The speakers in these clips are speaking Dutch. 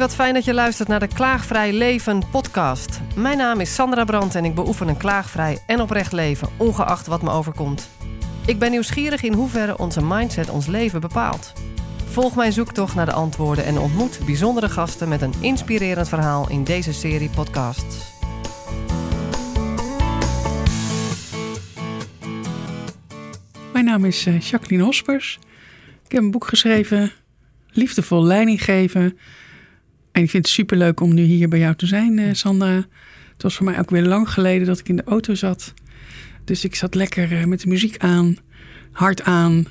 wat fijn dat je luistert naar de Klaagvrij Leven podcast. Mijn naam is Sandra Brandt en ik beoefen een klaagvrij en oprecht leven, ongeacht wat me overkomt. Ik ben nieuwsgierig in hoeverre onze mindset ons leven bepaalt. Volg mijn zoektocht naar de antwoorden en ontmoet bijzondere gasten met een inspirerend verhaal in deze serie podcasts. Mijn naam is eh, Jacqueline Hospers. Ik heb een boek geschreven, Liefdevol leiding geven. En ik vind het superleuk om nu hier bij jou te zijn, eh, Sandra. Het was voor mij ook weer lang geleden dat ik in de auto zat. Dus ik zat lekker eh, met de muziek aan, hard aan,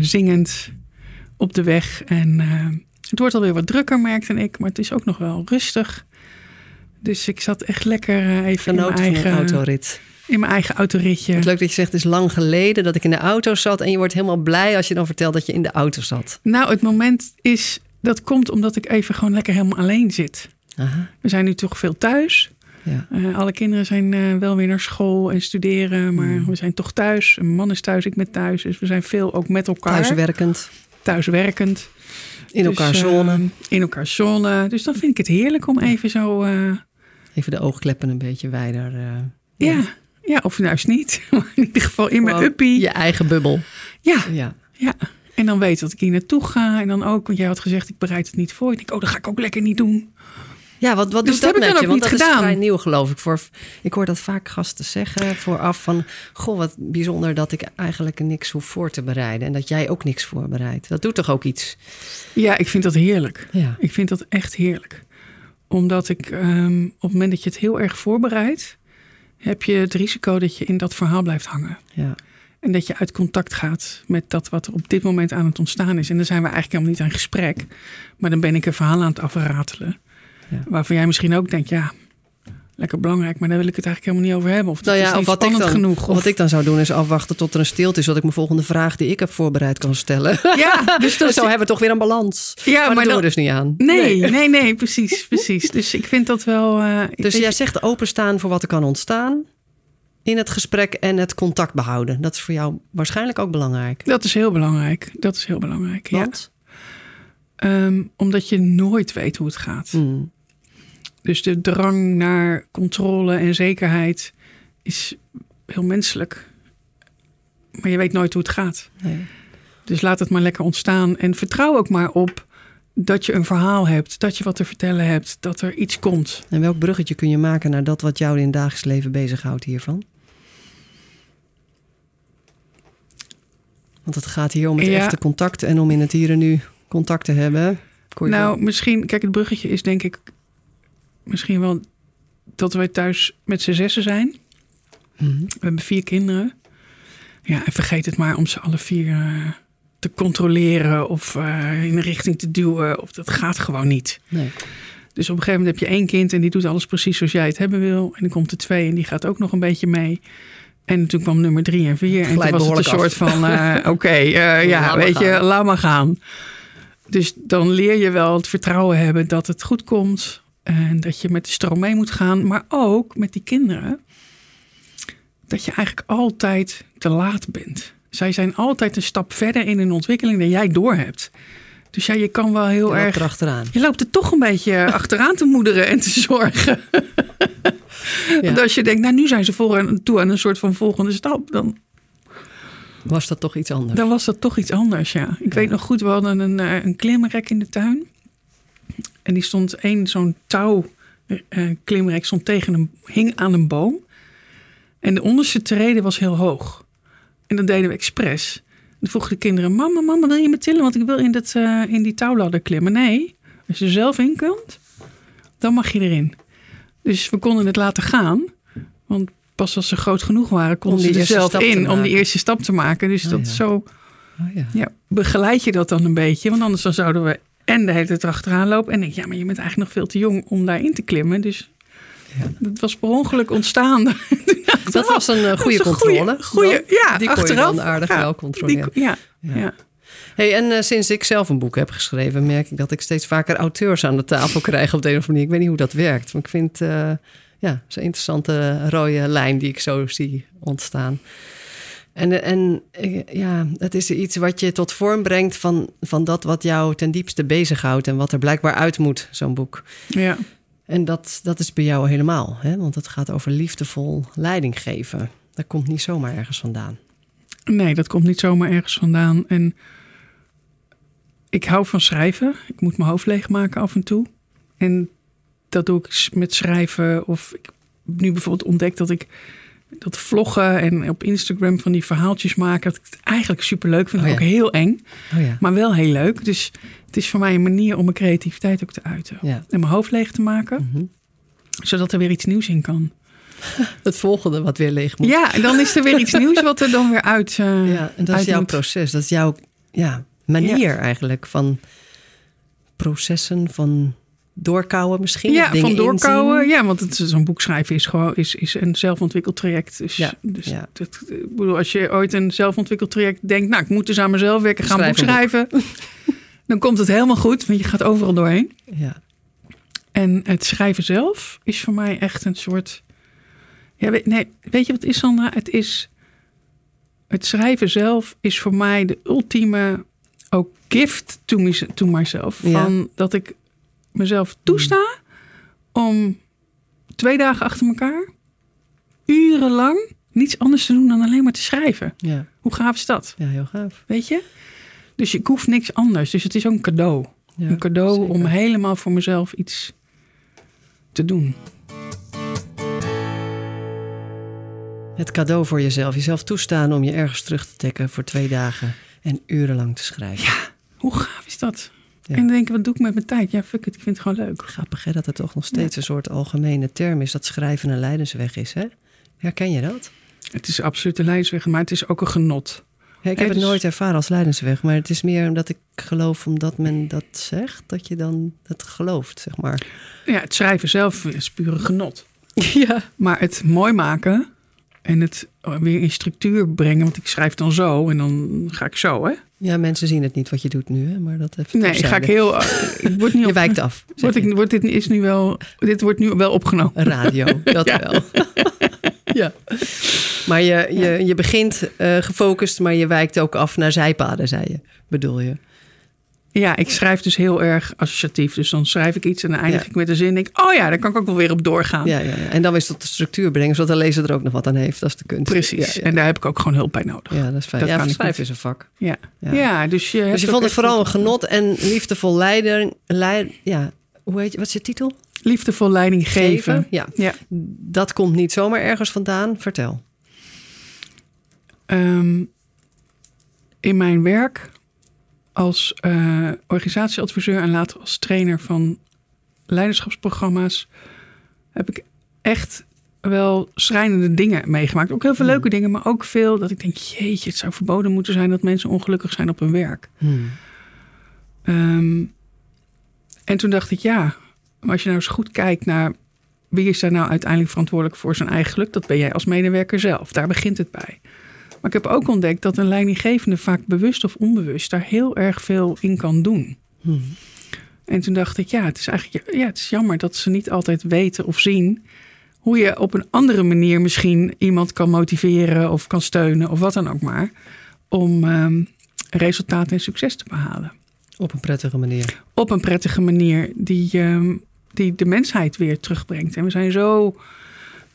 zingend op de weg. En het wordt alweer wat drukker, merkte ik. Maar het is ook nog wel rustig. Dus ik zat echt lekker even Genoten in mijn eigen autorit. In mijn eigen autoritje. Het leuk dat je zegt, het is lang geleden dat ik in de auto zat. En je wordt helemaal blij als je dan vertelt dat je in de auto zat. Nou, het moment is, dat komt omdat ik even gewoon lekker helemaal alleen zit. Aha. We zijn nu toch veel thuis. Ja. Uh, alle kinderen zijn uh, wel weer naar school en studeren, maar mm. we zijn toch thuis. Een man is thuis, ik ben thuis. Dus we zijn veel ook met elkaar. Thuiswerkend. Thuiswerkend. In elkaar dus, zone. Uh, in elkaar zone. Dus dan vind ik het heerlijk om even zo... even de oogkleppen een beetje wijder... ja. Ja, of juist niet. in ieder geval in mijn uppie. Je eigen bubbel. Ja, ja. ja. En dan weet dat ik hier naartoe ga. En dan ook, want jij had gezegd, ik bereid het niet voor. Ik denk, oh, dat ga ik ook lekker niet doen. Ja, wat, wat dus doet dat, dat met je? Want dat gedaan. is vrij nieuw, geloof ik. Voor, ik hoor dat vaak gasten zeggen vooraf van... Goh, wat bijzonder dat ik eigenlijk niks hoef voor te bereiden. En dat jij ook niks voorbereidt. Dat doet toch ook iets? Ja, ik vind dat heerlijk. Ja. Ik vind dat echt heerlijk. Omdat ik um, op het moment dat je het heel erg voorbereidt heb je het risico dat je in dat verhaal blijft hangen. Ja. En dat je uit contact gaat met dat wat er op dit moment aan het ontstaan is. En dan zijn we eigenlijk helemaal niet aan gesprek. Maar dan ben ik een verhaal aan het afratelen. Ja. Waarvan jij misschien ook denkt, ja, lekker belangrijk, maar daar wil ik het eigenlijk helemaal niet over hebben. Of dat nou ja, is niet of wat ik spannend dan, genoeg. Of wat ik dan zou doen is afwachten tot er een stilte is, zodat ik mijn volgende vraag die ik heb voorbereid kan stellen. Ja, dus dat zo hebben we toch weer een balans. Ja, maar, maar dat doen dan- we dus niet aan. Nee, nee, nee, precies, precies. Dus ik vind dat wel. eh, Dus jij zegt openstaan voor wat er kan ontstaan in het gesprek en het contact behouden. Dat is voor jou waarschijnlijk ook belangrijk. dat is heel belangrijk. Dat is heel belangrijk. Ja. Want? Ehm, omdat je nooit weet hoe het gaat. Hmm. Dus de drang naar controle en zekerheid is heel menselijk. Maar je weet nooit hoe het gaat. Nee. Dus laat het maar lekker ontstaan. En vertrouw ook maar op dat je een verhaal hebt. Dat je wat te vertellen hebt. Dat er iets komt. En welk bruggetje kun je maken naar dat wat jou in het dagelijks leven bezighoudt hiervan? Want het gaat hier om het Ja. echte contact en om in het hier en nu contact te hebben. Nou, wel- misschien... Kijk, het bruggetje is denk ik... Misschien wel dat wij thuis met z'n zessen zijn. Mhm. We hebben vier kinderen. Ja, en vergeet het maar om ze alle vier eh, te controleren of eh, in een richting te duwen. Of dat gaat gewoon niet. Nee. Dus op een gegeven moment heb je één kind en die doet alles precies zoals jij het hebben wil. En dan komt er twee en die gaat ook nog een beetje mee. En toen kwam nummer drie en vier. En toen was het een soort van, eh, oké, eh, ja, weet je, laat maar gaan. Dus dan leer je wel het vertrouwen hebben dat het goed komt. En dat je met de stroom mee moet gaan. Maar ook met die kinderen. Dat je eigenlijk altijd te laat bent. Zij zijn altijd een stap verder in hun ontwikkeling dan jij doorhebt. Dus ja, je kan wel heel erg erachteraan. je loopt er toch een beetje achteraan te moederen en te zorgen. Ja. Want als je denkt, nou nu zijn ze voor en toe aan een soort van volgende stap, dan, Was dat toch iets anders? dan was dat toch iets anders, ja. Ik weet nog goed, we hadden een, eh, een klimrek in de tuin. En die stond één zo'n touw eh, klimrek stond tegen een, hing aan een boom. En de onderste trede was heel hoog. En dat deden we expres. Dan vroegen de kinderen, mama, mama, wil je me tillen? Want ik wil in, dat, eh, in die touwladder klimmen. Nee, als je er zelf in kunt, dan mag je erin. Dus we konden het laten gaan. Want pas als ze groot genoeg waren, konden ze er zelf in om die eerste stap te maken. Dus Oh, dat ja. zo Oh, ja. ja, begeleid je dat dan een beetje. Want anders dan zouden we en de hele tijd erachteraan lopen. En denk ja, maar je bent eigenlijk nog veel te jong om daarin te klimmen. Dus. Dat was per ongeluk ontstaan. Dat was een eh, goede een controle. Ja, die kon je achteraf. aardig ja, wel controleren. die- ja. Hey, en eh, sinds ik zelf een boek heb geschreven, merk ik dat ik steeds vaker auteurs aan de tafel krijg op de een of andere manier. Ik weet niet hoe dat werkt, maar ik vind eh ja, zo'n interessante rode lijn die ik zo zie ontstaan. En, en ja, het is iets wat je tot vorm brengt van, van dat wat jou ten diepste bezighoudt en wat er blijkbaar uit moet, zo'n boek. Ja. En dat, dat is bij jou helemaal, hè? want het gaat over liefdevol leiding geven. Dat komt niet zomaar ergens vandaan. Nee, dat komt niet zomaar ergens vandaan. En ik hou van schrijven. Ik moet mijn hoofd leegmaken af en toe. En dat doe ik met schrijven. Of ik heb nu bijvoorbeeld ontdekt dat ik dat vloggen en op Instagram van die verhaaltjes maken. Dat ik het eigenlijk super leuk vind. Oh ja. Ook heel eng, Oh ja. maar wel heel leuk. Dus het is voor mij een manier om mijn creativiteit ook te uiten. ja. En mijn hoofd leeg te maken, Mhm. zodat er weer iets nieuws in kan. Het volgende wat weer leeg moet. Ja, en dan is er weer iets nieuws wat er dan weer uit. eh, Ja, en dat is jouw moet. proces. Dat is jouw ja, manier eigenlijk van processen, van doorkouwen misschien. Ja, van doorkouwen. inzien. Ja, want het- zo'n boek schrijven is gewoon is, is een zelfontwikkeld traject. Dus, Ja, dus ja. Dat, ik bedoel, als je ooit een zelfontwikkeld traject denkt, nou, ik moet dus aan mezelf werken, ga een boek schrijven. dan komt het helemaal goed, want je gaat overal doorheen. Ja. En het schrijven zelf is voor mij echt een soort. Ja, weet, nee, weet je wat is, Sandra? Het is. Het schrijven zelf is voor mij de ultieme ook gift to, me, to myself. Ja. Van dat ik mezelf toesta om twee dagen achter elkaar, urenlang, niets anders te doen dan alleen maar te schrijven. Ja. Hoe gaaf is dat? ja, heel gaaf. Weet je? Dus ik hoef niks anders. Dus het is ook een cadeau. Ja, een cadeau zeker. om helemaal voor mezelf iets te doen. Het cadeau voor jezelf. Jezelf toestaan om je ergens terug te trekken voor twee dagen en urenlang te schrijven. Hoe gaaf is dat? Ja. En dan denk ik, wat doe ik met mijn tijd? Ja, fuck it, ik vind het gewoon leuk. Grappig hè, dat er toch nog steeds een soort algemene term is dat schrijven een lijdensweg is. Hè? Herken je dat? Het is absoluut een leidsweg, maar het is ook een genot. Ja, ik heb het dus- nooit ervaren als lijdensweg, maar het is meer omdat ik geloof omdat men dat zegt, dat je dan dat gelooft, zeg maar. Ja, het schrijven zelf is pure genot. Ja. Maar het mooi maken en het weer in structuur brengen, want ik schrijf dan zo en dan ga ik zo, hè? Ja, mensen zien het niet wat je doet nu, hè? maar dat even Nee, ga ik heel. ik word niet Je op, wijkt af. je. ik, dit is nu wel. Dit wordt nu wel opgenomen. Radio, dat Ja. wel. ja. Maar je, je, je begint eh, gefocust, maar je wijkt ook af naar zijpaden, zei je. Bedoel je? Ja, ik schrijf dus heel erg associatief. Dus dan schrijf ik iets en dan eindig Ja. ik met een zin. En denk, ik, oh ja, daar kan ik ook wel weer op doorgaan. Ja, ja. En dan weer tot de structuur brengen, zodat de lezer er ook nog wat aan heeft. Dat is de kunst. Precies. En daar heb ik ook gewoon hulp bij nodig. ja. dat is fijn. Dat ja, schrijven niet. is een vak. Ja, Ja. dus je, Dus je vond het vooral een genot en liefdevol leider. Leid, ja, hoe heet je, wat is je titel? liefdevol leiding geven. Ja, Ja. dat komt niet zomaar ergens vandaan. Vertel. Ehm, in mijn werk als eh, organisatieadviseur en later als trainer van leiderschapsprogramma's heb ik echt wel schrijnende dingen meegemaakt. Ook heel veel Hmm. leuke dingen, maar ook veel dat ik denk, jeetje, het zou verboden moeten zijn dat mensen ongelukkig zijn op hun werk. Hmm. Ehm, en toen dacht ik, ja, maar als je nou eens goed kijkt naar wie is daar nou uiteindelijk verantwoordelijk voor zijn eigen geluk, dat ben jij als medewerker zelf. Daar begint het bij. Maar ik heb ook ontdekt dat een leidinggevende vaak bewust of onbewust daar heel erg veel in kan doen. Hmm. En toen dacht ik, ja, het is eigenlijk ja, het is jammer dat ze niet altijd weten of zien hoe je op een andere manier misschien iemand kan motiveren of kan steunen of wat dan ook maar, om ehm, resultaat en succes te behalen Op een prettige manier. op een prettige manier die, ehm, die de mensheid weer terugbrengt. En we zijn zo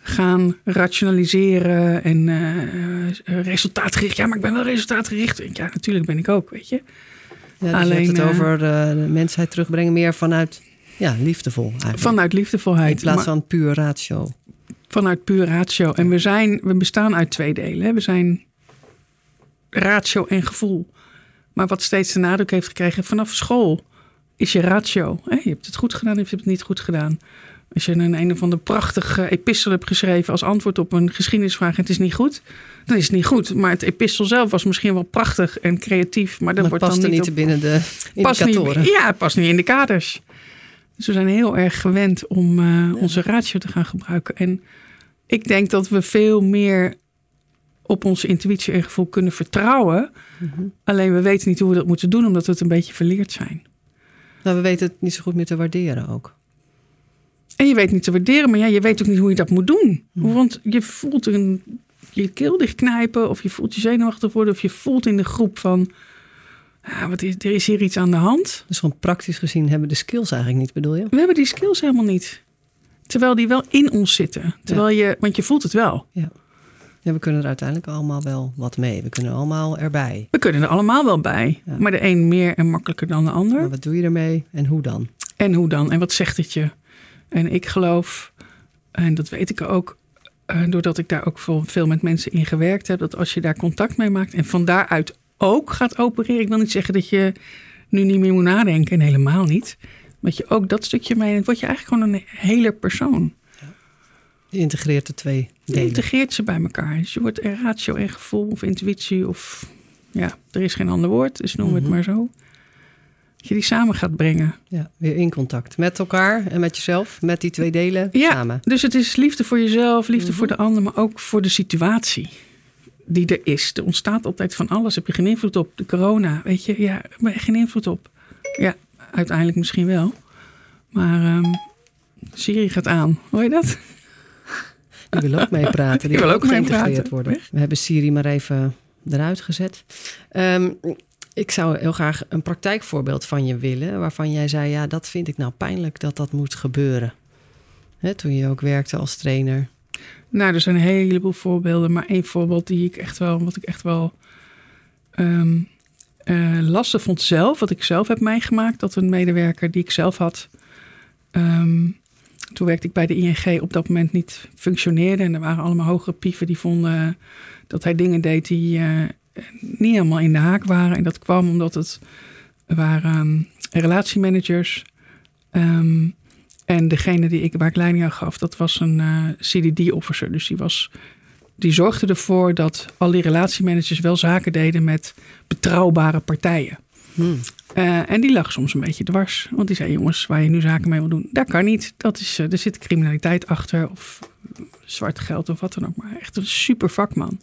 gaan rationaliseren en eh, eh, resultaatgericht. Ja, maar ik ben wel resultaatgericht. Ja, natuurlijk ben ik ook, weet je. Ja, dus Alleen, je hebt het eh, over de mensheid terugbrengen meer vanuit ja, liefdevol eigenlijk. Vanuit liefdevolheid. In plaats van puur ratio. vanuit puur ratio. En we, zijn, we bestaan uit twee delen. Hè. We zijn ratio en gevoel. Maar wat steeds de nadruk heeft gekregen vanaf school is je ratio. Hè? Je hebt het goed gedaan of je hebt het niet goed gedaan. Als je een een of ander prachtig eh, epistel hebt geschreven als antwoord op een geschiedenisvraag en het is niet goed, dan is het niet goed. Maar het epistel zelf was misschien wel prachtig en creatief, maar dat Maar het wordt past dan niet niet op, binnen de past indicatoren. niet, ja, het past niet in de kaders. Dus we zijn heel erg gewend om eh, onze ratio te gaan gebruiken. En ik denk dat we veel meer op onze intuïtie en gevoel kunnen vertrouwen. Mhm. Alleen we weten niet hoe we dat moeten doen, omdat we het een beetje verleerd zijn. Nou, we weten het niet zo goed meer te waarderen ook. En je weet niet te waarderen, maar ja, je weet ook niet hoe je dat moet doen. Hmm. Want je voelt een je keel dichtknijpen, of je voelt je zenuwachtig worden, of je voelt in de groep van, ja, wat is, er is hier iets aan de hand. Dus gewoon praktisch gezien hebben we de skills eigenlijk niet, bedoel je? We hebben die skills helemaal niet. Terwijl die wel in ons zitten. Terwijl je, want je voelt het wel. Ja. ja, we kunnen er uiteindelijk allemaal wel wat mee. We kunnen allemaal erbij. We kunnen er allemaal wel bij. Ja. Maar de een meer en makkelijker dan de ander. Maar wat doe je ermee en hoe dan? En hoe dan? En wat zegt het je? En ik geloof, en dat weet ik ook, eh, doordat ik daar ook veel, met mensen in gewerkt heb, dat als je daar contact mee maakt en van daaruit ook gaat opereren. Ik wil niet zeggen dat je nu niet meer moet nadenken, en helemaal niet. Maar dat je ook dat stukje mee, word je eigenlijk gewoon een hele persoon. Je integreert de twee Je delen. integreert ze bij elkaar. Dus je wordt ratio en gevoel of intuïtie of ja, er is geen ander woord, dus noem Mhm. het maar zo. Dat je die samen gaat brengen. Ja, weer in contact met elkaar en met jezelf, met die twee delen Ja. samen. Dus het is liefde voor jezelf, liefde Mhm. voor de ander, maar ook voor de situatie die er is. Er ontstaat altijd van alles. Heb je geen invloed op? De corona, weet je? Ja, maar geen invloed op. Ja, uiteindelijk misschien wel. Maar ehm Siri gaat aan. Hoor je dat? Die wil ook meepraten. Die Die wil ook ook geïntegreerd worden. We hebben Siri maar even eruit gezet. Ehm, ik zou heel graag een praktijkvoorbeeld van je willen... waarvan jij zei, ja, dat vind ik nou pijnlijk dat dat moet gebeuren. Toen je ook werkte als trainer. Nou, er zijn een heleboel voorbeelden, maar één voorbeeld die ik echt wel, wat ik echt wel ehm, eh, lastig vond zelf, wat ik zelf heb meegemaakt, dat een medewerker die ik zelf had, ehm, toen werkte ik bij de ING, op dat moment niet functioneerde en er waren allemaal hogere pieven die vonden dat hij dingen deed die eh, niet helemaal in de haak waren en dat kwam omdat het waren ehm, relatiemanagers. ehm, en degene die ik, waar ik leiding aan gaf, dat was een eh, CDD-officer. Dus die, was, die zorgde ervoor dat al die relatiemanagers wel zaken deden met betrouwbare partijen. Hmm. Eh, en die lag soms een beetje dwars. Want die zei, jongens, waar je nu zaken mee wil doen, dat kan niet. Dat is, eh, er zit criminaliteit achter of zwart geld of wat dan ook. Maar echt een super vakman.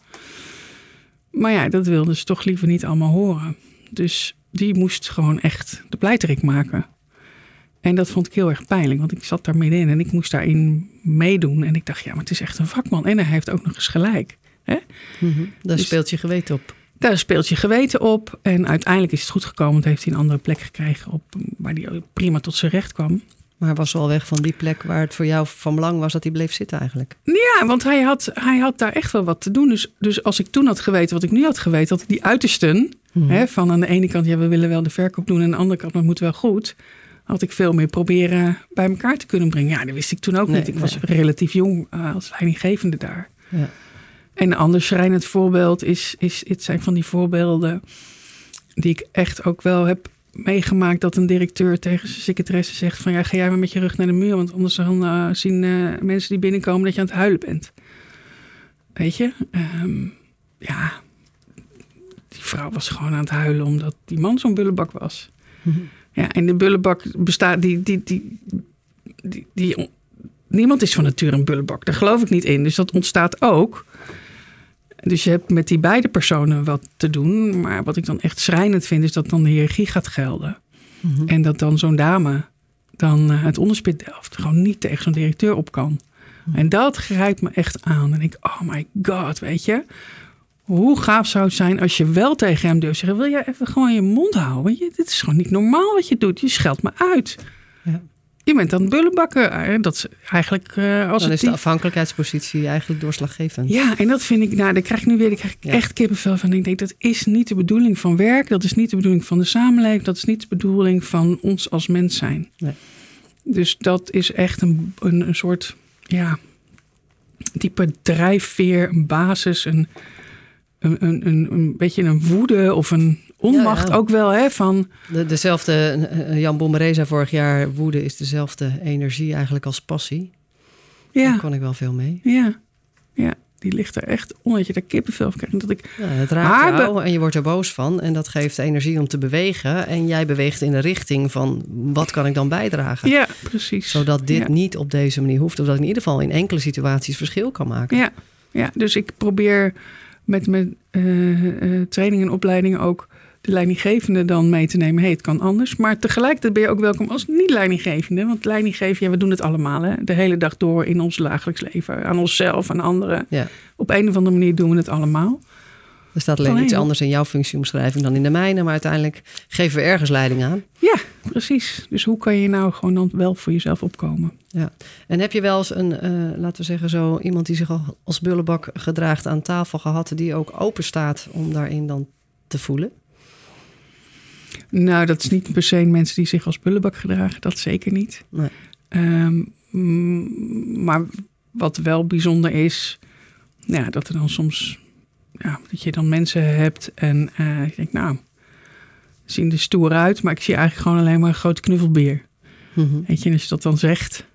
Maar ja, dat wilden ze toch liever niet allemaal horen. Dus die moest gewoon echt de pleiterik maken. En dat vond ik heel erg pijnlijk, want ik zat daar middenin en ik moest daarin meedoen. En ik dacht, ja, maar het is echt een vakman. En hij heeft ook nog eens gelijk. Mhm. Daar Dus- speelt je geweten op. Daar speelt je geweten op. En uiteindelijk is het goed gekomen. Want heeft hij een andere plek gekregen op, waar hij prima tot zijn recht kwam. Maar was wel weg van die plek waar het voor jou van belang was dat hij bleef zitten eigenlijk. Ja, want hij had, hij had daar echt wel wat te doen. Dus, dus als ik toen had geweten wat ik nu had geweten, ik die uitersten. Hè, van aan de ene kant, ja, we willen wel de verkoop doen. En aan de andere kant, maar het moet wel goed. Had ik veel meer proberen bij elkaar te kunnen brengen. Ja, dat wist ik toen ook Nee, niet. Ik nee. was relatief jong eh, als leidinggevende daar. Ja. En een ander schrijnend voorbeeld is, is, het zijn van die voorbeelden die ik echt ook wel heb meegemaakt. Dat een directeur tegen zijn secretaresse zegt van ja, ga jij maar met je rug naar de muur. Want anders dan, eh, zien eh, mensen die binnenkomen dat je aan het huilen bent. Weet je? Ehm, ja, die vrouw was gewoon aan het huilen omdat die man zo'n bullebak was. Mhm. Ja, en de bullebak bestaat, die, die, die, die, die, niemand is van nature een bullebak. Daar geloof ik niet in. Dus dat ontstaat ook. Dus je hebt met die beide personen wat te doen. Maar wat ik dan echt schrijnend vind, is dat dan de hiërarchie gaat gelden. Mhm. En dat dan zo'n dame dan eh, het onderspit delft. Gewoon niet tegen zo'n directeur op kan. En dat grijpt me echt aan. En ik, oh my god, weet je. Hoe gaaf zou het zijn als je wel tegen hem durft zeggen... wil jij even gewoon je mond houden? Je, dit is gewoon niet normaal wat je doet. Je scheldt me uit. Ja. Je bent aan het bullenbakken. Eh, Dat is eigenlijk eh, als Dan het is de afhankelijkheidspositie eigenlijk doorslaggevend. ja, en dat vind ik, nou, daar krijg ik nu weer krijg ik Ja. echt kippenvel van. Ik denk, dat is niet de bedoeling van werk. Dat is niet de bedoeling van de samenleving. Dat is niet de bedoeling van ons als mens zijn. Nee. Dus dat is echt een, een, een soort, ja, diepe drijfveer, een basis, een, een, een, een, een beetje een woede of een onmacht Ja, ja. ook wel, hè, van... De, dezelfde, eh, Jan Bommeré zei vorig jaar, woede is dezelfde energie eigenlijk als passie. Daar Ja, kon ik wel veel mee. ja, ja, die ligt er echt onder dat je daar kippenvel van krijgt. Dat ik, Ja, het raakt jou en je wordt er boos van. En dat geeft energie om te bewegen. En jij beweegt in de richting van wat kan ik dan bijdragen? ja, precies. Zodat dit niet op deze manier hoeft. Of dat ik in ieder geval in enkele situaties verschil kan maken. Ja, ja, dus ik probeer met mijn eh, training en opleiding ook de leidinggevende dan mee te nemen. hey, het kan anders. Maar tegelijkertijd ben je ook welkom als niet-leidinggevende. Want leidinggeven, ja, we doen het allemaal. Hè? De hele dag door in ons dagelijks leven. Aan onszelf, aan anderen. Ja. Op een of andere manier doen we het allemaal. Er staat alleen Alleen iets anders in jouw functieomschrijving dan in de mijne. Maar uiteindelijk geven we ergens leiding aan. Ja, precies. Dus hoe kan je nou gewoon dan wel voor jezelf opkomen? Ja. En heb je wel eens een, eh, laten we zeggen, zo iemand die zich al als bullebak gedraagt aan tafel gehad, die ook open staat om daarin dan te voelen? Nou, dat is niet per se mensen die zich als bullebak gedragen. Dat zeker niet. Nee. Ehm, maar wat wel bijzonder is, ja, dat er dan soms, ja, dat je dan mensen hebt en eh je denkt, nou, zien er stoer uit, maar ik zie eigenlijk gewoon alleen maar een grote knuffelbeer. Mhm. Weet je, en als je dat dan zegt,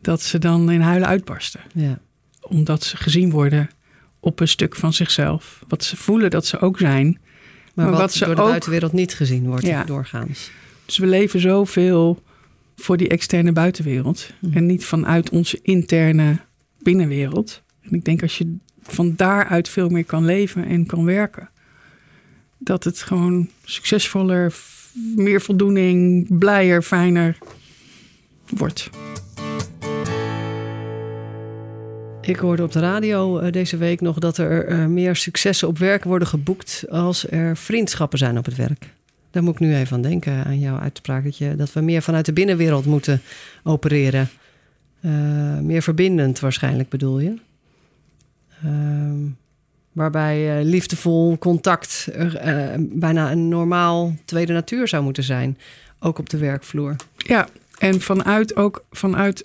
dat ze dan in huilen uitbarsten. Ja. Omdat ze gezien worden op een stuk van zichzelf. Wat ze voelen dat ze ook zijn. Maar, Maar wat, wat ze door de ook- buitenwereld niet gezien wordt Ja. doorgaans. Dus we leven zoveel voor die externe buitenwereld. Mhm. En niet vanuit onze interne binnenwereld. En ik denk als je van daaruit veel meer kan leven en kan werken. Dat het gewoon succesvoller, meer voldoening, blijer, fijner wordt. Ik hoorde op de radio eh, deze week nog dat er eh, meer successen op werk worden geboekt als er vriendschappen zijn op het werk. Daar moet ik nu even aan denken, aan jouw uitspraak. Dat, je, dat we meer vanuit de binnenwereld moeten opereren. Eh, meer verbindend waarschijnlijk bedoel je. Ehm, waarbij eh, liefdevol contact eh, eh, bijna een normaal tweede natuur zou moeten zijn. Ook op de werkvloer. Ja, en vanuit ook, vanuit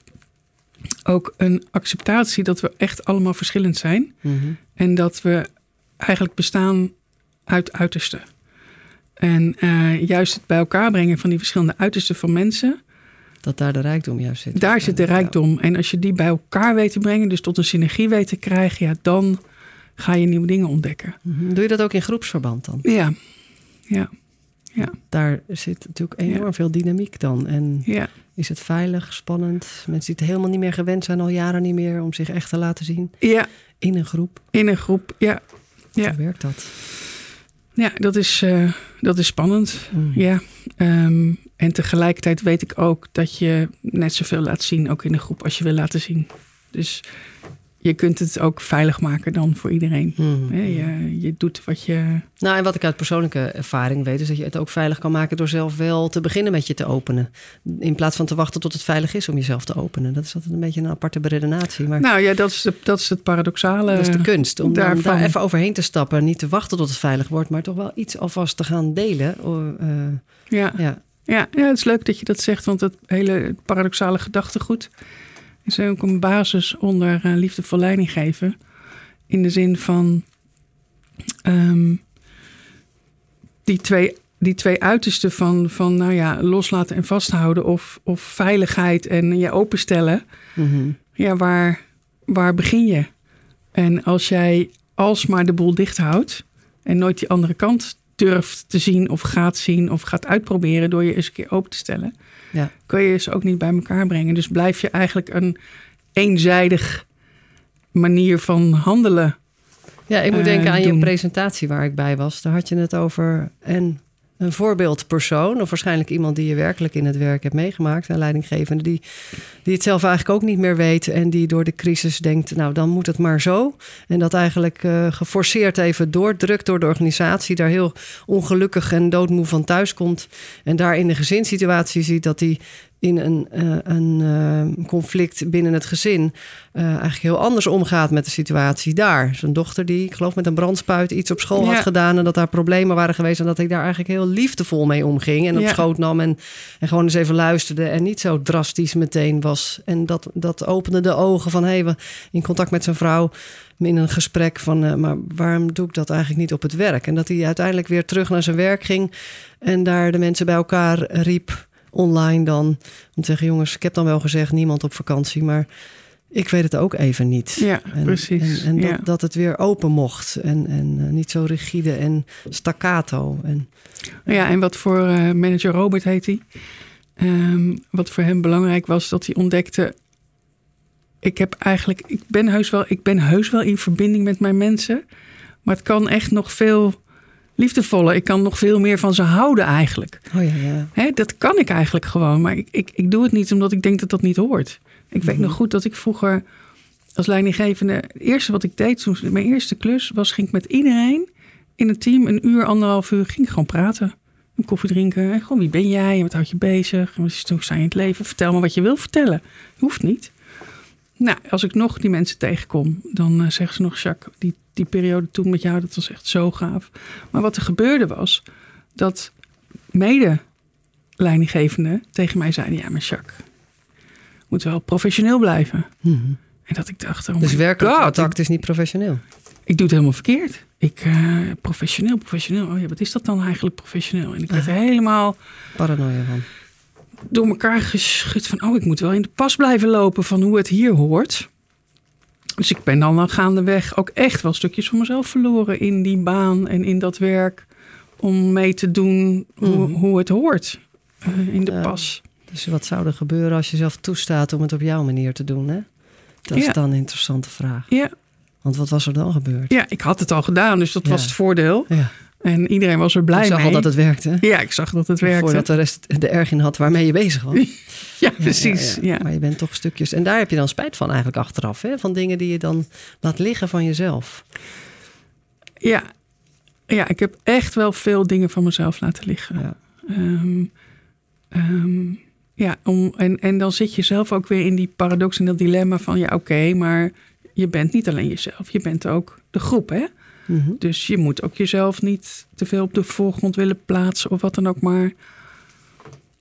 ook een acceptatie dat we echt allemaal verschillend zijn. Mhm. En dat we eigenlijk bestaan uit uitersten. En eh, juist het bij elkaar brengen van die verschillende uitersten van mensen, Dat daar de rijkdom juist zit. daar zit de rijkdom. En als je die bij elkaar weet te brengen, dus tot een synergie weet te krijgen, ja, dan ga je nieuwe dingen ontdekken. Mhm. Doe je dat ook in groepsverband dan? Ja, ja, Daar zit natuurlijk enorm veel dynamiek dan. En ja. is het veilig, spannend? Mensen die het helemaal niet meer gewend zijn, al jaren niet meer, om zich echt te laten zien Ja, in een groep. in een groep. Ja, Ja. Hoe werkt dat? ja dat, is, eh, dat is spannend. Mm. Ja, ehm, en tegelijkertijd weet ik ook dat je net zoveel laat zien, ook in de groep, als je wil laten zien. Dus je kunt het ook veilig maken dan voor iedereen. Mm. Hè, je, je doet wat je. Nou, en wat ik uit persoonlijke ervaring weet, is dat je het ook veilig kan maken door zelf wel te beginnen met je te openen. In plaats van te wachten tot het veilig is om jezelf te openen. Dat is altijd een beetje een aparte beredenatie. Maar Nou ja, dat is, de, dat is het paradoxale. dat is de kunst. Om daarvan. daar even overheen te stappen. Niet te wachten tot het veilig wordt, maar toch wel iets alvast te gaan delen. Oh, eh, Ja, ja. ja, ja, het is leuk dat je dat zegt, want het hele paradoxale gedachtegoed is ook een basis onder liefdevol leiding geven. In de zin van ehm, die, twee, die twee uitersten van, van nou ja, loslaten en vasthouden of, of veiligheid en je openstellen. Mhm. Ja, waar, waar begin je? En als jij alsmaar de boel dicht houdt en nooit die andere kant durft te zien of gaat zien of gaat uitproberen door je eens een keer open te stellen, Ja. kun je ze ook niet bij elkaar brengen. Dus blijf je eigenlijk een eenzijdig manier van handelen. Ja, ik moet eh, denken aan je doen. presentatie waar ik bij was. Daar had je het over en een voorbeeldpersoon, of waarschijnlijk iemand die je werkelijk in het werk hebt meegemaakt, een leidinggevende, die, die het zelf eigenlijk ook niet meer weet en die door de crisis denkt, nou dan moet het maar zo. En dat eigenlijk eh, geforceerd even doordrukt door de organisatie, daar heel ongelukkig en doodmoe van thuis komt. En daar in de gezinssituatie ziet dat hij in een, eh, een eh, conflict binnen het gezin eh, eigenlijk heel anders omgaat met de situatie daar. Zijn dochter die, ik geloof met een brandspuit iets op school had gedaan en dat daar problemen waren geweest en dat hij daar eigenlijk heel liefdevol mee omging en op Ja. schoot nam en, en gewoon eens even luisterde en niet zo drastisch meteen was. En dat, dat opende de ogen van hé, hey, in contact met zijn vrouw in een gesprek van, maar waarom doe ik dat eigenlijk niet op het werk? En dat hij uiteindelijk weer terug naar zijn werk ging en daar de mensen bij elkaar riep, online dan, om te zeggen, jongens, ik heb dan wel gezegd, niemand op vakantie, maar ik weet het ook even niet. Ja, En, precies. En, en dat, ja. dat het weer open mocht en, en eh, niet zo rigide en staccato. En, Ja, en wat voor eh, manager Robert heet hij. Ehm, wat voor hem belangrijk was, dat hij ontdekte. Ik heb eigenlijk, ik ben heus wel, ik ben heus wel in verbinding met mijn mensen. Maar het kan echt nog veel liefdevoller. Ik kan nog veel meer van ze houden eigenlijk. Oh ja, ja. Hè, dat kan ik eigenlijk gewoon. Maar ik, ik, ik doe het niet omdat ik denk dat dat niet hoort. Ik weet Mhm. nog goed dat ik vroeger als leidinggevende... Het eerste wat ik deed, toen, mijn eerste klus was... ging ik met iedereen in het team een uur, anderhalf uur... ging ik gewoon praten. Een koffie drinken. En gewoon wie ben jij? En wat houd je bezig? En wat is je in het leven? Vertel me wat je wil vertellen. Hoeft niet. Nou, als ik nog die mensen tegenkom... dan eh, zeggen ze nog... Jacques, die, die periode toen met jou, dat was echt zo gaaf. Maar wat er gebeurde was... dat mede leidinggevenden tegen mij zeiden... ja, maar Jacques, moet wel professioneel blijven. Mhm. En dat ik dacht, oh Dus werkelijk God, contact is niet professioneel. ik, doe het helemaal verkeerd. Ik, eh, professioneel, professioneel. Oh ja, wat is dat dan eigenlijk professioneel? En ik werd helemaal Paranoia van. door elkaar geschud van... oh, ik moet wel in de pas blijven lopen van hoe het hier hoort. Dus ik ben dan gaandeweg ook echt wel stukjes van mezelf verloren... in die baan en in dat werk om mee te doen hoe, Mhm. hoe het hoort eh, in de pas. Dus wat zou er gebeuren als je zelf toestaat om het op jouw manier te doen? Hè? Dat Ja. is dan een interessante vraag. Ja, Want wat was er dan gebeurd? ja, ik had het al gedaan, dus dat Ja. was het voordeel. Ja. En iedereen was er blij ik zag mee. al dat het werkte. Ja, ik zag dat het werkte. Voordat de rest er erg in had waarmee je bezig was. Ja, precies. Ja, Maar je bent toch stukjes. En daar heb je dan spijt van eigenlijk achteraf. Hè? Van dingen die je dan laat liggen van jezelf. ja. ja, ik heb echt wel veel dingen van mezelf laten liggen. Ja. Ehm, ja, om, en, en dan zit je zelf ook weer in die paradox en dat dilemma van... ja, oké, maar je bent niet alleen jezelf. Je bent ook de groep, hè? Mhm. Dus je moet ook jezelf niet te veel op de voorgrond willen plaatsen of wat dan ook maar.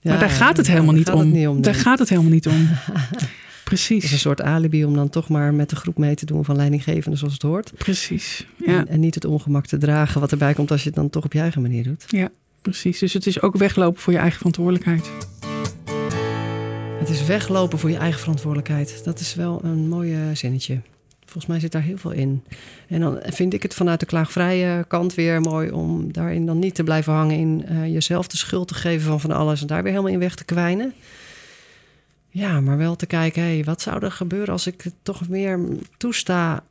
Ja, maar daar gaat het helemaal niet gaat om. het niet om, Daar nee. gaat het helemaal niet om. Het is een Precies, soort alibi om dan toch maar met de groep mee te doen van leidinggevende zoals het hoort. precies. Ja, En, en niet het ongemak te dragen wat erbij komt als je het dan toch op je eigen manier doet. ja, precies. Dus het is ook weglopen voor je eigen verantwoordelijkheid. Het is weglopen voor je eigen verantwoordelijkheid. Dat is wel een mooie zinnetje. Volgens mij zit daar heel veel in. En dan vind ik het vanuit de klaagvrije kant weer mooi om daarin dan niet te blijven hangen in eh, jezelf de schuld te geven van van alles en daar weer helemaal in weg te kwijnen. Ja, maar wel te kijken, hé, wat zou er gebeuren als ik het toch meer toesta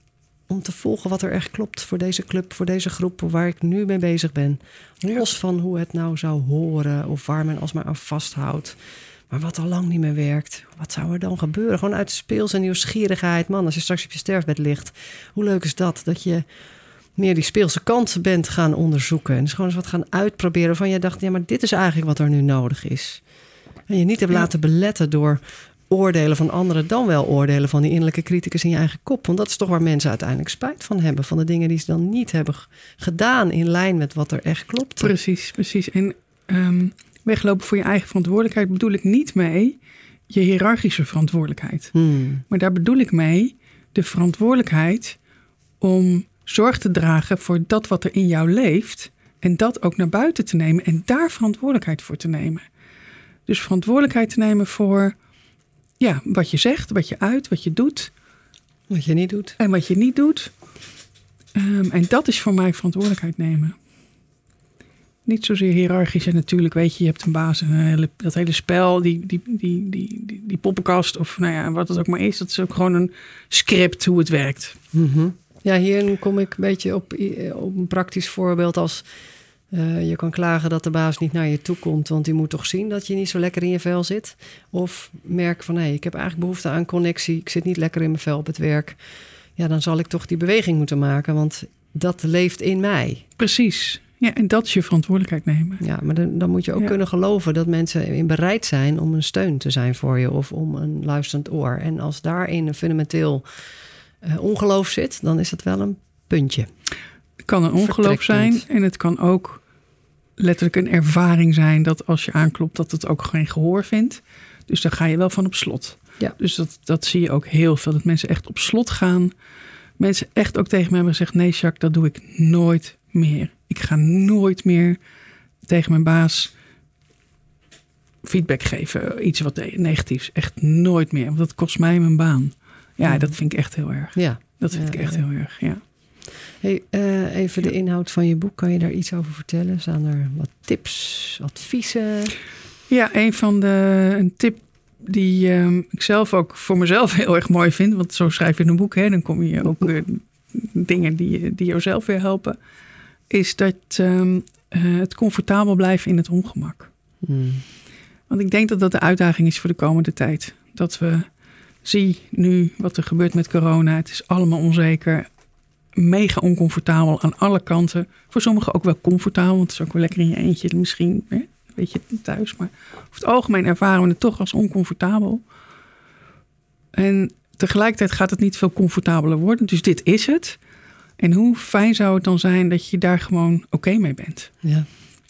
om te volgen wat er echt klopt voor deze club, voor deze groep, waar ik nu mee bezig ben. Los van hoe het nou zou horen of waar men alsmaar aan vasthoudt. Maar wat al lang niet meer werkt, wat zou er dan gebeuren? Gewoon uit speels en nieuwsgierigheid. Man, als je straks op je sterfbed ligt, hoe leuk is dat? Dat je meer die speelse kant bent gaan onderzoeken. En dus gewoon eens wat gaan uitproberen van je dacht, ja, maar dit is eigenlijk wat er nu nodig is. En je niet hebt laten beletten door oordelen van anderen, dan wel oordelen van die innerlijke criticus in je eigen kop. Want dat is toch waar mensen uiteindelijk spijt van hebben. Van de dingen die ze dan niet hebben gedaan in lijn met wat er echt klopt. Precies, precies. En ehm, weglopen voor je eigen verantwoordelijkheid bedoel ik niet mee je hiërarchische verantwoordelijkheid. Hmm. Maar daar bedoel ik mee de verantwoordelijkheid om zorg te dragen voor dat wat er in jou leeft. En dat ook naar buiten te nemen en daar verantwoordelijkheid voor te nemen. Dus verantwoordelijkheid te nemen voor ja, wat je zegt, wat je uit, wat je doet Wat je niet doet. en wat je niet doet. Ehm, en dat is voor mij verantwoordelijkheid nemen. Niet zozeer hiërarchisch. En natuurlijk weet je, je hebt een baas. En een hele, dat hele spel, die, die, die, die, die, die poppenkast of nou ja, wat het ook maar is. Dat is ook gewoon een script hoe het werkt. Mhm. Ja, hier kom ik een beetje op, op een praktisch voorbeeld als eh, je kan klagen dat de baas niet naar je toe komt, want die moet toch zien dat je niet zo lekker in je vel zit. Of merk van hé, ik heb eigenlijk behoefte aan connectie, ik zit niet lekker in mijn vel op het werk. Ja, dan zal ik toch die beweging moeten maken, want dat leeft in mij. Precies. Ja, en dat is je verantwoordelijkheid nemen. Ja, maar dan, dan moet je ook Ja. kunnen geloven dat mensen in bereid zijn om een steun te zijn voor je of om een luisterend oor. En als daarin een fundamenteel eh, ongeloof zit, dan is dat wel een puntje. Het kan een ongeloof zijn en het kan ook letterlijk een ervaring zijn dat als je aanklopt dat het ook geen gehoor vindt. Dus daar ga je wel van op slot. Ja. Dus dat, dat zie je ook heel veel, dat mensen echt op slot gaan. Mensen echt ook tegen me hebben gezegd, nee Jacques, dat doe ik nooit meer. Ik ga nooit meer tegen mijn baas feedback geven, iets wat negatiefs. Echt nooit meer, want dat kost mij mijn baan. Ja, dat vind ik echt heel erg. Ja. Dat vind Ja, ik echt ja. heel erg, ja. Hey, eh, even de inhoud van je boek. Kan je daar iets over vertellen? Staan er wat tips, adviezen? Ja, een van de een tip die ehm, ik zelf ook voor mezelf heel erg mooi vind. Want zo schrijf je een boek, hè, dan kom je ook eh, dingen die, je- die jou zelf weer helpen. Is dat ehm, eh, het comfortabel blijven in het ongemak. Hmm. Want ik denk dat dat de uitdaging is voor de komende tijd. Dat we zien nu wat er gebeurt met corona. Het is allemaal onzeker. Mega oncomfortabel aan alle kanten. Voor sommigen ook wel comfortabel. Want het is ook wel lekker in je eentje misschien. Hè? Weet je thuis. Maar over het algemeen ervaren we het toch als oncomfortabel. En tegelijkertijd gaat het niet veel comfortabeler worden. Dus dit is het. En hoe fijn zou het dan zijn dat je daar gewoon oké mee bent. Ja.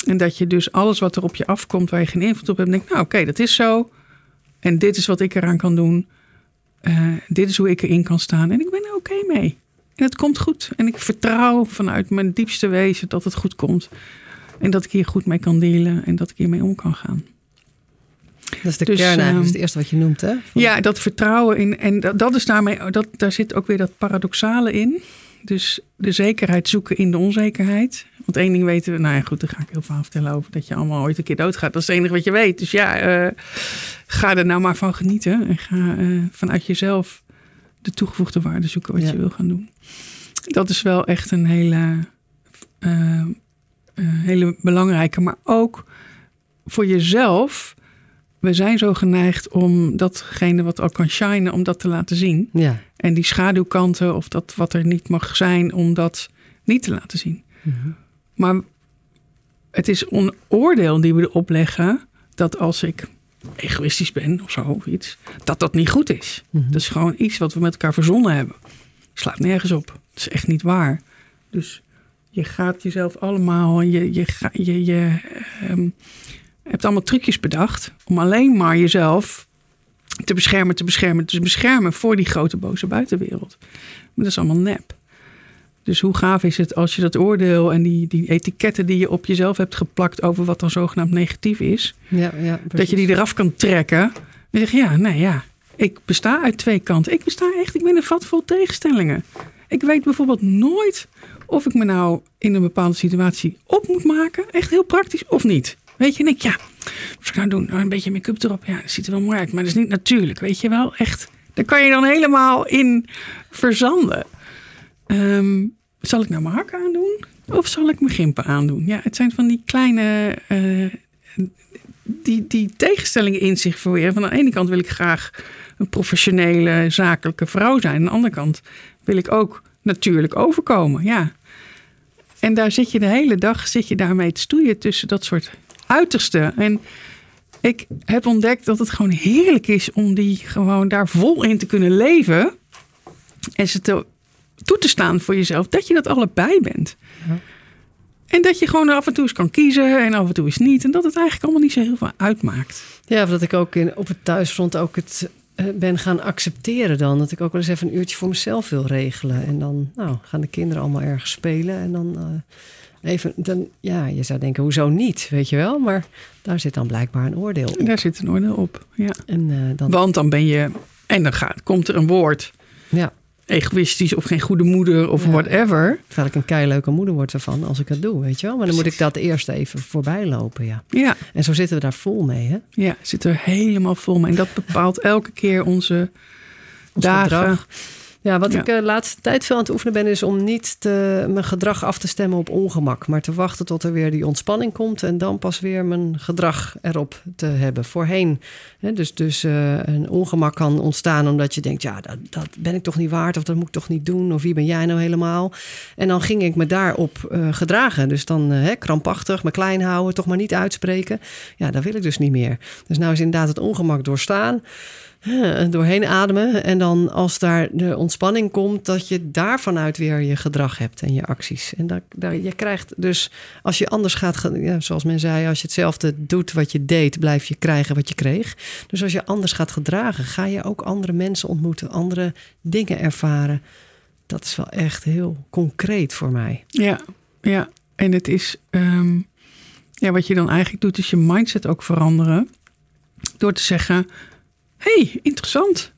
En dat je dus alles wat er op je afkomt waar je geen invloed op hebt, denkt, nou oké, dat is zo. En dit is wat ik eraan kan doen. Eh, dit is hoe ik erin kan staan. En ik ben er oké mee. En het komt goed. En ik vertrouw vanuit mijn diepste wezen dat het goed komt. En dat ik hier goed mee kan delen en dat ik hiermee om kan gaan. Dat is de Dus, kern eigenlijk. Dat is ehm, het eerste wat je noemt, hè? Van- Ja, dat vertrouwen in. En dat, dat is daarmee, dat, daar zit ook weer dat paradoxale in. Dus de zekerheid zoeken in de onzekerheid. Want één ding weten we, nou ja, goed, daar ga ik heel veel vertellen over dat je allemaal ooit een keer doodgaat. Dat is het enige wat je weet. Dus ja, eh, ga er nou maar van genieten. En ga eh, vanuit jezelf de toegevoegde waarde zoeken wat Ja. je wil gaan doen. Dat is wel echt een hele, eh, hele belangrijke. Maar ook voor jezelf. We zijn zo geneigd om datgene wat al kan shinen, om dat te laten zien. Ja. En die schaduwkanten of dat wat er niet mag zijn, om dat niet te laten zien. Mhm. Maar het is een oordeel die we erop leggen dat als ik egoïstisch ben of zo of iets, dat dat niet goed is. Mhm. Dat is gewoon iets wat we met elkaar verzonnen hebben. Slaat nergens op. Het is echt niet waar. Dus je gaat jezelf allemaal, je, je, je, je ehm, hebt allemaal trucjes bedacht om alleen maar jezelf te beschermen, te beschermen, te beschermen voor die grote boze buitenwereld. Maar dat is allemaal nep. Dus hoe gaaf is het als je dat oordeel en die, die etiketten die je op jezelf hebt geplakt over wat dan zogenaamd negatief is, Ja, ja, dat je die eraf kan trekken. En zeg je, ja, nee, ja. Ik besta uit twee kanten. Ik besta echt, ik ben een vat vol tegenstellingen. Ik weet bijvoorbeeld nooit of ik me nou in een bepaalde situatie op moet maken. Echt heel praktisch of niet. Weet je, en ik, ja, wat ik nou doen? Nou, een beetje make-up erop. Ja, dat ziet er wel mooi uit, maar dat is niet natuurlijk. Weet je wel, echt. Daar kan je dan helemaal in verzanden. Ehm, zal ik nou mijn hakken aandoen? Of zal ik mijn gimpen aandoen? Ja, het zijn van die kleine eh, die, die tegenstellingen in zich verweren. Van aan de ene kant wil ik graag een professionele, zakelijke vrouw zijn. Aan de andere kant wil ik ook natuurlijk overkomen. Ja. En daar zit je de hele dag zit je daarmee te stoeien tussen dat soort uitersten. En ik heb ontdekt dat het gewoon heerlijk is om die gewoon daar vol in te kunnen leven. En ze te, toe te staan voor jezelf dat je dat allebei bent. Ja. En dat je gewoon af en toe eens kan kiezen en af en toe eens niet. En dat het eigenlijk allemaal niet zo heel veel uitmaakt. Ja, dat ik ook in, op het thuisfront ook het ben gaan accepteren dan. Dat ik ook wel eens even een uurtje voor mezelf wil regelen. En dan nou, gaan de kinderen allemaal ergens spelen. En dan eh, even, dan, ja, je zou denken, hoezo niet, weet je wel? Maar daar zit dan blijkbaar een oordeel op. daar zit een oordeel op. Ja. En eh, dan, Want dan ben je. En dan gaat, komt er een woord. ja, Egoïstisch of geen goede moeder of Ja. whatever. terwijl ik een keileuke moeder word ervan als ik het doe, weet je wel? Maar dan moet ik dat eerst even voorbij lopen, ja. Ja, En zo zitten we daar vol mee, hè? ja, zit er helemaal vol mee. En dat bepaalt elke keer onze Ons dagen. gedrag. Ja, wat Ja. ik de laatste tijd veel aan het oefenen ben, is om niet te, mijn gedrag af te stemmen op ongemak. Maar te wachten tot er weer die ontspanning komt. En dan pas weer mijn gedrag erop te hebben. Voorheen. Hè, dus dus eh, een ongemak kan ontstaan omdat je denkt: ja, dat, dat ben ik toch niet waard. Of dat moet ik toch niet doen. Of wie ben jij nou helemaal? En dan ging ik me daarop eh, gedragen. Dus dan eh, hè, krampachtig, me klein houden, toch maar niet uitspreken. Ja, dat wil ik dus niet meer. Dus nou is inderdaad het ongemak doorstaan. Doorheen ademen. En dan als daar de ontspanning komt, dat je daar vanuit weer je gedrag hebt en je acties. En daar, je krijgt dus, als je anders gaat, zoals men zei, als je hetzelfde doet wat je deed, blijf je krijgen wat je kreeg. Dus als je anders gaat gedragen, ga je ook andere mensen ontmoeten, andere dingen ervaren. Dat is wel echt heel concreet voor mij. Ja, ja. En het is. ehm, ja, wat je dan eigenlijk doet, is je mindset ook veranderen. Door te zeggen: hey, interessant.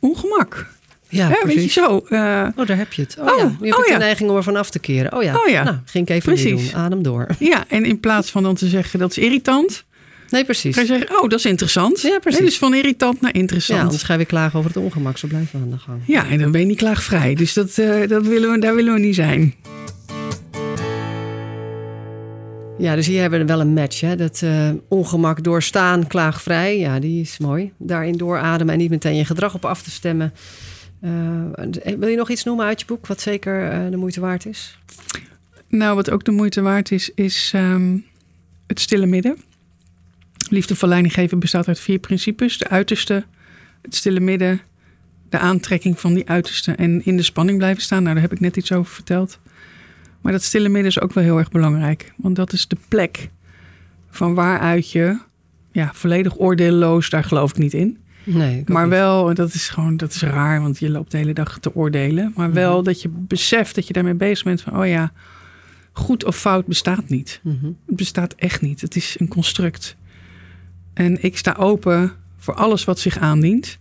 Ongemak. Ja, Ja, weet je zo. eh, Oh, daar heb je het. Oh, Oh, ja, nu heb oh ik ja. de neiging om er van af te keren. Oh ja, Oh ja. nou, ging ik even Precies. doen. Adem door. ja, en in plaats van dan te zeggen dat is irritant, Nee, precies. ga je zeggen: oh, dat is interessant. Ja, precies. Nee, dus van irritant naar Ja, interessant. anders ga je weer klagen over het ongemak. Zo blijven we aan de gang. Ja, en dan ben je niet klaagvrij. Dus dat, eh, dat willen we, daar willen we niet zijn. Ja, dus hier hebben we wel een match. Hè? Dat uh, ongemak doorstaan, klaagvrij. Ja, die is mooi. Daarin doorademen en niet meteen je gedrag op af te stemmen. Uh, wil je nog iets noemen uit je boek wat zeker uh, de moeite waard is? Nou, wat ook de moeite waard is, is um, het stille midden. Liefde voor leidinggeven bestaat uit vier principes. De uiterste, het stille midden, de aantrekking van die uiterste en in de spanning blijven staan. Nou, daar heb ik net iets over verteld. Maar dat stille midden is ook wel heel erg belangrijk. Want dat is de plek van waaruit je, ja, volledig oordeelloos, daar geloof ik niet in. Nee, maar wel, dat is gewoon, dat is raar, want je loopt de hele dag te oordelen. Maar wel mm-hmm. dat je beseft dat je daarmee bezig bent van, oh ja, goed of fout bestaat niet. Mm-hmm. Het bestaat echt niet. Het is een construct. En ik sta open voor alles wat zich aandient.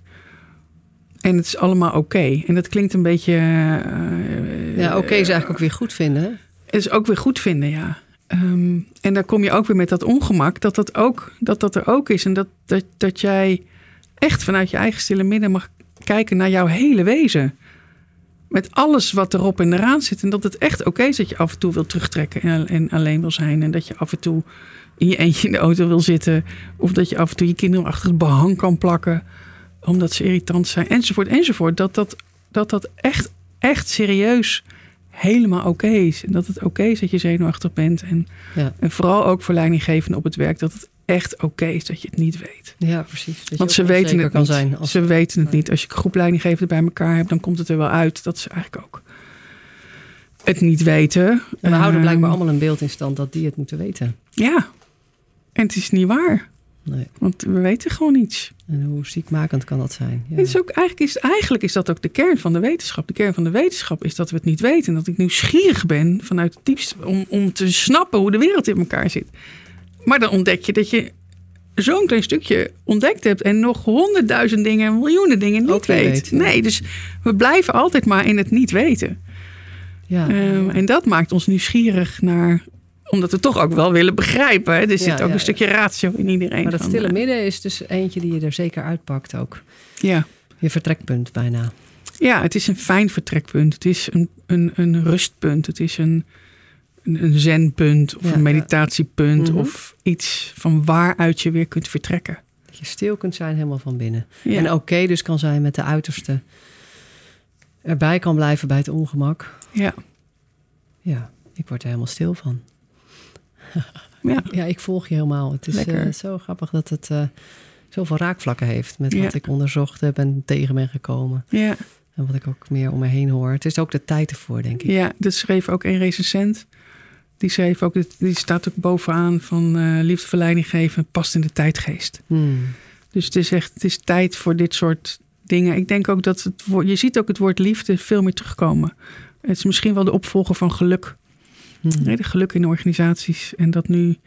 En het is allemaal oké. En dat klinkt een beetje. Uh, ja, oké is eigenlijk ook weer goed vinden. Hè? Het is ook weer goed vinden, ja. Um, en dan kom je ook weer met dat ongemak, dat dat, ook, dat, dat er ook is. En dat, dat, dat jij echt vanuit je eigen stille midden mag kijken naar jouw hele wezen. Met alles wat erop en eraan zit. En dat het echt oké is dat je af en toe wil terugtrekken en, en alleen wil zijn. En dat je af en toe in je eentje in de auto wil zitten. Of dat je af en toe je kinderen achter het behang kan plakken omdat ze irritant zijn, enzovoort, enzovoort. Dat dat, dat, dat echt, echt serieus helemaal oké is. En dat het oké is dat je zenuwachtig bent. En, ja. en vooral ook voor leidinggevenden op het werk, dat het echt oké is dat je het niet weet. Ja, precies. Dat Want ze weten het niet. Zijn als... Ze weten het niet. Als je groepleidinggevenden bij elkaar hebt, dan komt het er wel uit dat ze eigenlijk ook het niet weten. En we houden blijkbaar allemaal een beeld in stand dat die het moeten weten. Ja, en het is niet waar. Nee. Want we weten gewoon niets. En hoe ziekmakend kan dat zijn? Ja. Is ook, eigenlijk, is, eigenlijk is dat ook de kern van de wetenschap. De kern van de wetenschap is dat we het niet weten. En dat ik nieuwsgierig ben vanuit het diepste om, om te snappen hoe de wereld in elkaar zit. Maar dan ontdek je dat je zo'n klein stukje ontdekt hebt en nog honderdduizend dingen en miljoenen dingen niet weet. Nee, dus we blijven altijd maar in het niet weten. Ja. Um, en dat maakt ons nieuwsgierig naar omdat we toch ook wel willen begrijpen. Hè? Er zit ook een stukje ratio in iedereen. Maar dat stille midden is dus eentje die je er zeker uitpakt ook. Ja. Je vertrekpunt bijna. Ja, het is een fijn vertrekpunt. Het is een, een, een rustpunt. Het is een, een, een zenpunt of een meditatiepunt. Mhm. Of iets van waaruit je weer kunt vertrekken. Dat je stil kunt zijn helemaal van binnen. En oké dus kan zijn met de uiterste. Erbij kan blijven bij het ongemak. Ja. Ja, ik word er helemaal stil van. Ja. ja, ik volg je helemaal. Het is uh, zo grappig dat het uh, zoveel raakvlakken heeft met wat ik onderzocht heb en tegen ben gekomen. Ja. En wat ik ook meer om me heen hoor. Het is ook de tijd ervoor, denk ik. Ja, dat schreef ook een recensent. Die schreef ook, die staat ook bovenaan van uh, liefdeverleiding geven, past in de tijdgeest. Hmm. Dus het is echt, het is tijd voor dit soort dingen. Ik denk ook dat het woord, je ziet ook het woord liefde veel meer terugkomen. Het is misschien wel de opvolger van geluk. Nee, de geluk in organisaties. En dat nu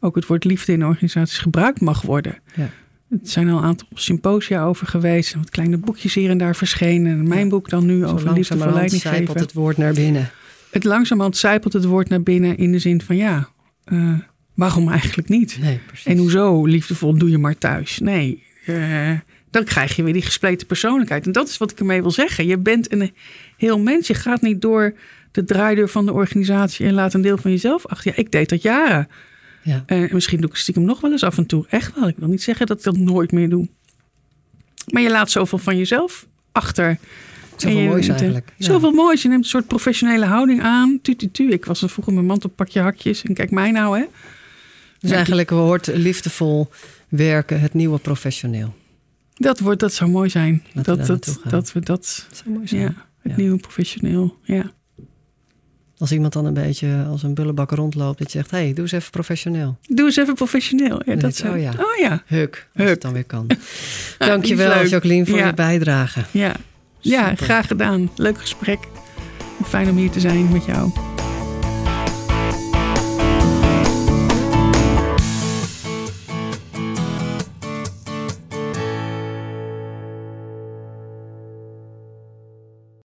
ook het woord liefde in organisaties gebruikt mag worden. Ja. Het zijn al een aantal symposia over geweest. Wat kleine boekjes hier en daar verschenen. En mijn boek dan nu Zo over liefde voor leidinggeven. het woord naar binnen. Het langzamerhand zijpelt het woord naar binnen in de zin van ja, uh, waarom eigenlijk niet? Nee, precies. En hoezo liefdevol doe je maar thuis? Nee, uh, dan krijg je weer die gespleten persoonlijkheid. En dat is wat ik ermee wil zeggen. Je bent een heel mens. Je gaat niet door de draaideur van de organisatie en laat een deel van jezelf achter. Ja, ik deed dat jaren. Ja. En misschien doe ik stiekem nog wel eens af en toe. Echt wel. Ik wil niet zeggen dat ik dat nooit meer doe. Maar je laat zoveel van jezelf achter. Zoveel je, moois eigenlijk. Ja. Zoveel moois. Je neemt een soort professionele houding aan. Tu, tu, tu. Ik was er vroeger mijn mantel, pak je hakjes. En kijk mij nou, hè. Dus eigenlijk hoort liefdevol werken het nieuwe professioneel. Dat, wordt, dat zou mooi zijn. Laten dat, we dat, dat we dat. Dat zou mooi zijn. Ja, het Ja. nieuwe professioneel. Ja. Als iemand dan een beetje als een bullebak rondloopt, dat je zegt: hé, hey, doe eens even professioneel. Doe eens even professioneel. Ja, dat zou... oh ja. Oh ja. Huk, als Huk. het dan weer kan. die Dankjewel. Jacqueline, voor Ja. je bijdrage. Ja. ja, graag gedaan. Leuk gesprek. Fijn om hier te zijn met jou.